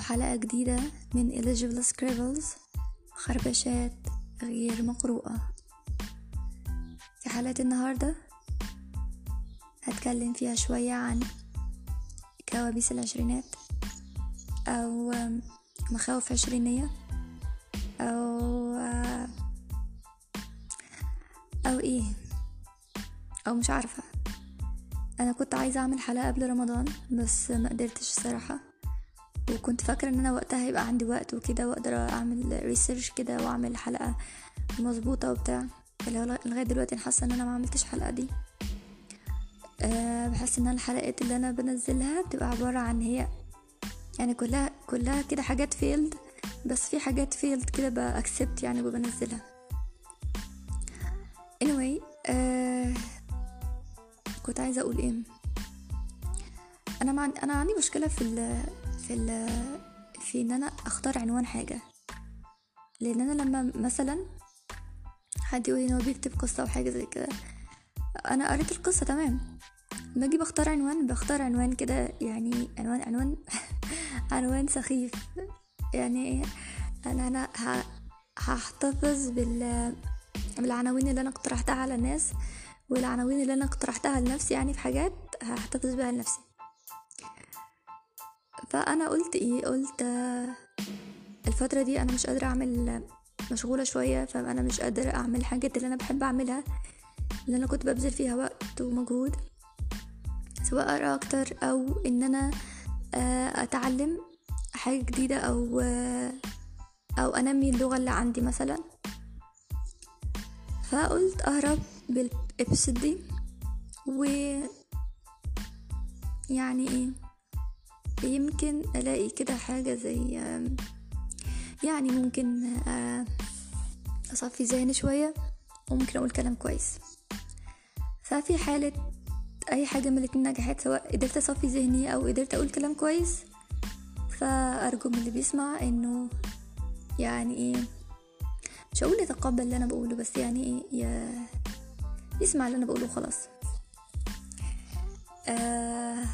وحلقة جديدة من Eligible Scribbles خربشات غير مقروءة. في حلقة النهاردة هتكلم فيها شوية عن كوابيس العشرينات أو مخاوف عشرينية أو أو إيه أو مش عارفة. أنا كنت عايزة أعمل حلقة قبل رمضان بس ما قدرتش الصراحة وكنت فاكرة إن أنا وقتها هيبقى عندي وقت وكده وأقدر أعمل research كده وأعمل حلقة مظبوطة وبتاع. لغاية دلوقتي حاسة إن أنا ما عملتش الحلقة دي. أه بحس إن الحلقات اللي أنا بنزلها بتبقى عبارة عن هي يعني كلها كلها كده حاجات filmed بس في حاجات failed كده ب accept يعني وبنزلها. Anyway أه كنت عايزة أقول إيه؟ أنا مع... أنا عندي مشكلة في ال... في ال... في إن أنا أختار عنوان حاجة. لأن أنا لما مثلا حد يقول إن هو بيكتب قصة أو حاجة زي كده أنا قريت القصة تمام. لما أجي بختار عنوان بختار عنوان كده يعني عنوان عنوان عنوان سخيف. يعني أنا أنا ه... هحتفظ بال بالعناوين اللي أنا اقترحتها على الناس والعناوين اللي أنا اقترحتها لنفسي يعني في حاجات هحتفظ بيها لنفسي. فأنا قلت إيه؟ قلت الفترة دي أنا مش قادرة أعمل مشغولة شوية فأنا مش قادرة أعمل الحاجات اللي أنا بحب أعملها اللي أنا كنت ببذل فيها وقت ومجهود سواء أقرأ أكتر أو إن أنا أتعلم حاجة جديدة أو أو أنمي اللغة اللي عندي مثلا. فقلت أهرب بالابسود دي و يعني إيه؟ يمكن ألاقي كده حاجة زي يعني ممكن أصفي ذهني شوية وممكن أقول كلام كويس ففي حالة أي حاجة من الاتنين نجحت سواء قدرت أصفي ذهني أو قدرت أقول كلام كويس فأرجو من اللي بيسمع إنه يعني إيه مش هقول يتقبل اللي أنا بقوله بس يعني إيه. يسمع اللي أنا بقوله خلاص آه...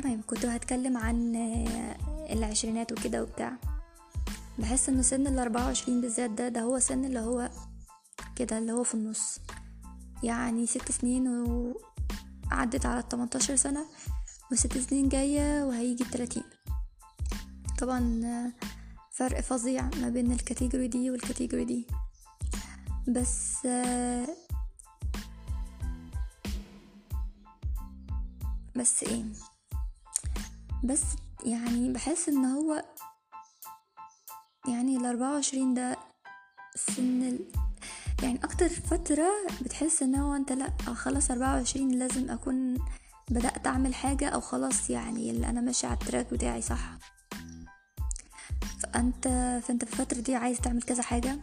تمام كنت هتكلم عن العشرينات وكده وبتاع. بحس إن سن الاربعة وعشرين بالذات ده ده هو سن اللي هو كده اللي هو في النص. يعني ست سنين وعدت على التمنتاشر سنة وست سنين جاية وهيجي التلاتين. طبعا فرق فظيع ما بين الكاتيجوري دي والكاتيجوري دي. بس بس إيه؟ بس يعني بحس إن هو يعني الاربعة وعشرين ده سن ال... يعني أكتر فترة بتحس إن هو أنت لأ خلاص أربعة وعشرين لازم أكون بدأت أعمل حاجة أو خلاص يعني اللي أنا ماشي على ال track بتاعي صح؟ فأنت فأنت في الفترة دي عايز تعمل كذا حاجة؟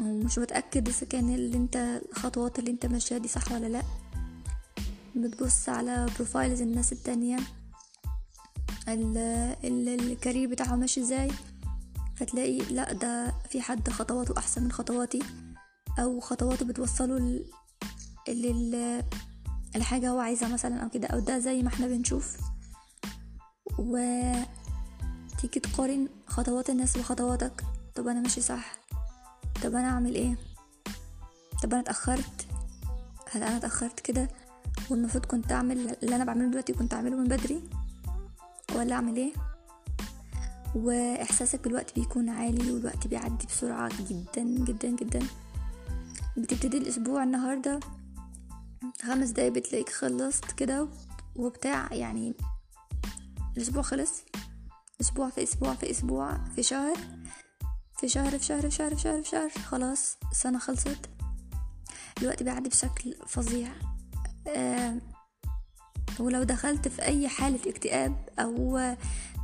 ومش متأكد إذا كان اللي أنت الخطوات اللي أنت ماشيها دي صح ولا لأ؟ بتبص على profiles الناس التانية. الكارير بتاعه ماشي إزاي؟ فتلاقي لا ده في حد خطواته أحسن من خطواتي أو خطواته بتوصله لل الحاجة هو عايزها مثلا أو كده أو ده زي ما إحنا بنشوف. و تيجي تقارن خطوات الناس بخطواتك. طب أنا ماشي صح. طب أنا أعمل إيه؟ طب أنا اتأخرت؟ هل أنا اتأخرت كده؟ والمفروض كنت أعمل اللي أنا بعمله دلوقتي كنت أعمله من بدري؟ ولا أعمل إيه؟ وإحساسك بالوقت بيكون عالي والوقت بيعدي بسرعة جدا جدا جدا. بتبتدي الأسبوع النهاردة خمس دقايق بتلاقيك خلصت كده وبتاع يعني الأسبوع خلص. أسبوع في أسبوع في أسبوع في شهر في شهر في شهر في شهر في شهر في شهر. خلاص السنة خلصت. الوقت بيعدي بشكل فظيع. آه ولو دخلت في أي حالة اكتئاب أو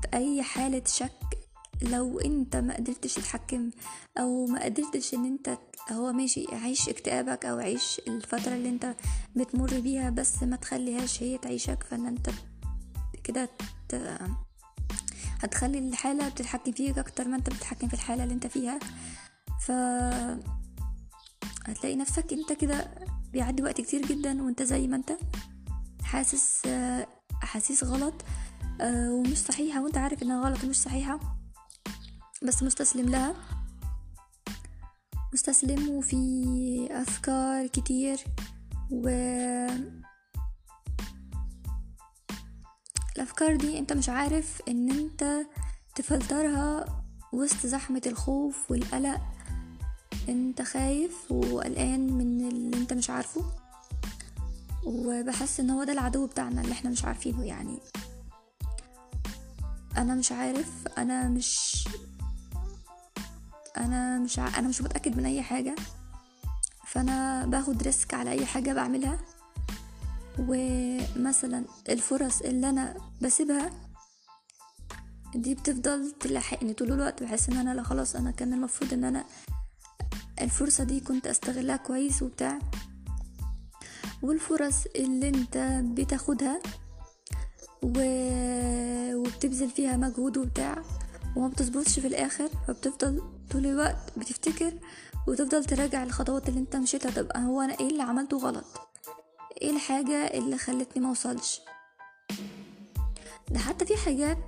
في أي حالة شك لو أنت ما قدرتش تتحكم أو ما قدرتش إن أنت هو ماشي عيش اكتئابك أو عيش الفترة اللي أنت بتمر بيها بس ما تخليهاش هي تعيشك فإن أنت كده هتخلي الحالة بتتحكم فيك أكتر ما أنت بتتحكم في الحالة اللي أنت فيها. ف هتلاقي نفسك أنت كده بيعدي وقت كتير جدا وأنت زي ما أنت. حاسس أحاسيس غلط آه ومش صحيحة وأنت عارف إنها غلط ومش صحيحة. بس مستسلم لها. مستسلم وفي أفكار كتير و الأفكار دي أنت مش عارف إن أنت تفلترها وسط زحمة الخوف والقلق. أنت خايف وقلقان من اللي أنت مش عارفه. وبحس إن هو ده العدو بتاعنا اللي إحنا مش عارفينه يعني. أنا مش عارف أنا مش أنا مش ع... أنا مش متأكد من أي حاجة. فأنا باخد ريسك على أي حاجة بعملها. ومثلا الفرص اللي أنا بسيبها دي بتفضل تلاحقني طول الوقت. بحس إن أنا لا خلاص أنا كان المفروض إن أنا الفرصة دي كنت أستغلها كويس وبتاع. والفرص اللي انت بتاخدها و... وبتبذل فيها مجهود وبتاع وما بتظبطش في الآخر فبتفضل طول الوقت بتفتكر وتفضل تراجع الخطوات اللي انت مشيتها. طب هو أنا إيه اللي عملته غلط؟ إيه الحاجة اللي خلتني موصلش ده حتى في حاجات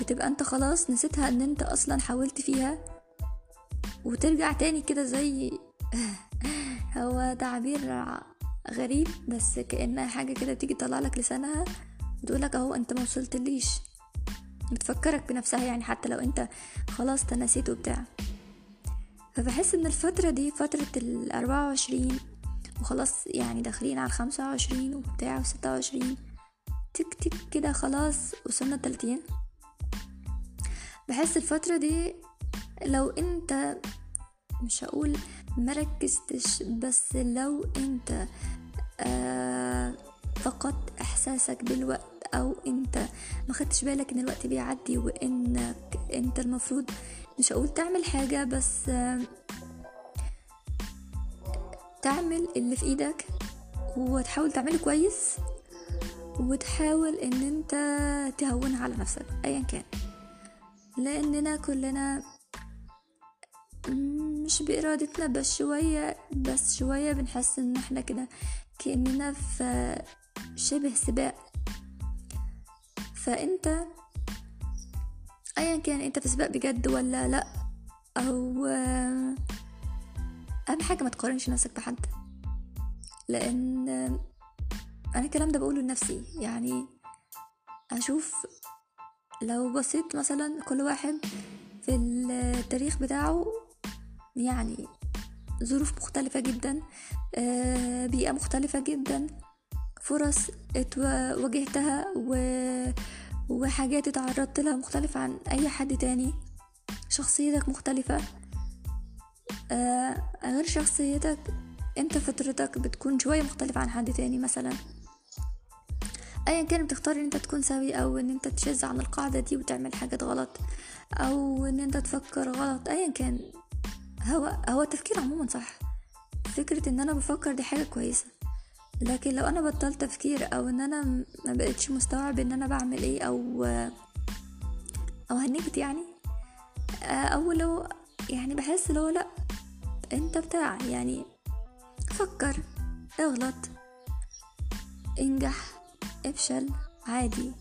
بتبقى انت خلاص نسيتها ان انت أصلا حاولت فيها وترجع تاني كده زي هو تعبير غريب بس كأنها حاجة كده تيجي تطلع لك لسانها وتقولك أهو أنت ما وصلتليش. بتفكرك بنفسها يعني حتى لو أنت خلاص تنسيت وبتاع. فبحس إن الفترة دي فترة الأربعة وعشرين وخلاص يعني داخلين على الخمسة وعشرين وبتاع وستة وعشرين تك تك كده خلاص وصلنا التلاتين. بحس الفترة دي لو أنت مش هقول مركزتش بس لو انت آه فقدت إحساسك بالوقت أو انت ما خدتش بالك إن الوقت بيعدي وإنك انت المفروض مش هقول تعمل حاجة بس آه تعمل اللي في إيدك وتحاول تعمله كويس وتحاول إن انت تهونها على نفسك ايا كان. لأننا كلنا مش بإرادتنا بس شوية بس شوية بنحس إن إحنا كده كأننا في شبه سباق. فأنت ايا كان أنت في سباق بجد ولا لأ أو أهم حاجة ما تقارنش نفسك بحد. لأن أنا الكلام ده بقوله لنفسي. يعني أشوف لو بصيت مثلا كل واحد في التاريخ بتاعه يعني ظروف مختلفة جدا بيئة مختلفة جدا فرص واجهتها. وحاجات اتعرضت لها مختلفة عن أي حد تاني. شخصيتك مختلفة. غير شخصيتك أنت فطرتك بتكون شوية مختلفة عن حد تاني مثلا. ايا كان بتختار إن أنت تكون سوي أو إن أنت تشذ عن القاعدة دي وتعمل حاجات غلط أو إن أنت تفكر غلط ايا كان. هو هو التفكير عموما صح. فكرة إن أنا بفكر دي حاجة كويسة. لكن لو أنا بطلت تفكير أو إن أنا ما بقتش مستوعب إن أنا بعمل إيه أو أو هنكت يعني أو لو يعني بحس لو لأ أنت بتاع يعني فكر اغلط انجح افشل عادي.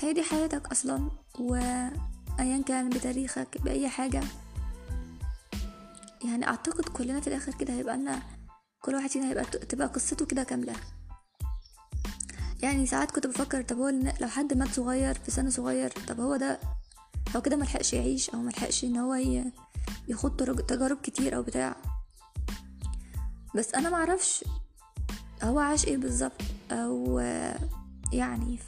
هي دي حياتك أصلا وايا كان بتاريخك بأي حاجة. يعني أعتقد كلنا في الآخر كده هيبقى لنا كل واحد فينا هيبقى تبقى قصته كده كاملة. يعني ساعات كنت بفكر طب هو لو حد مات صغير في سن صغير طب هو ده هو كده ملحقش يعيش أو ملحقش إن هو يخوض تجارب كتير أو بتاع. بس أنا معرفش هو عاش إيه بالظبط أو يعني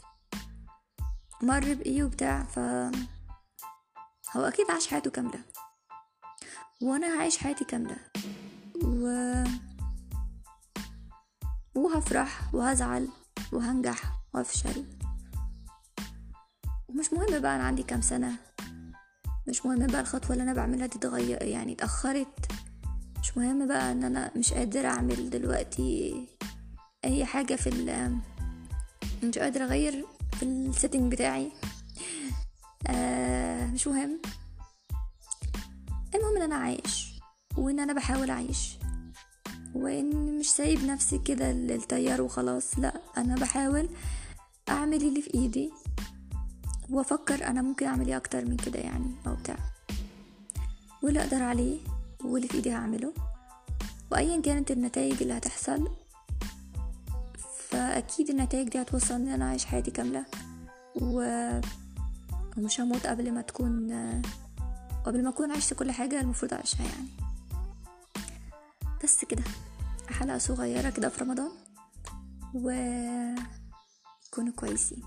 مر بإيه وبتاع ف هو أكيد عاش حياته كاملة. وأنا هعيش حياتي كاملة. و وهفرح وهزعل وهنجح وافشل ومش مهم بقى أنا عندي كام سنة. مش مهم بقى الخطوة اللي أنا بعملها دي تغير يعني اتأخرت. مش مهم بقى إن أنا مش قادرة أعمل دلوقتي أي حاجة في ال مش قادرة أغير في السيتنج بتاعي. آه مش مهم. إن أنا عايش وإن أنا بحاول أعيش. وإن مش سايب نفسي كده للتيار وخلاص لأ أنا بحاول أعمل اللي في إيدي وأفكر أنا ممكن أعمل إيه أكتر من كده يعني أو بتاع. واللي أقدر عليه واللي في إيدي هعمله. وايا كانت النتائج اللي هتحصل فأكيد النتائج دي هتوصل إن أنا أعيش حياتي كاملة و... ومش هموت قبل ما تكون قبل ما أكون عشت كل حاجة المفروض أعيشها يعني. بس كده. حلقة صغيرة كده في رمضان. و كونوا كويسين.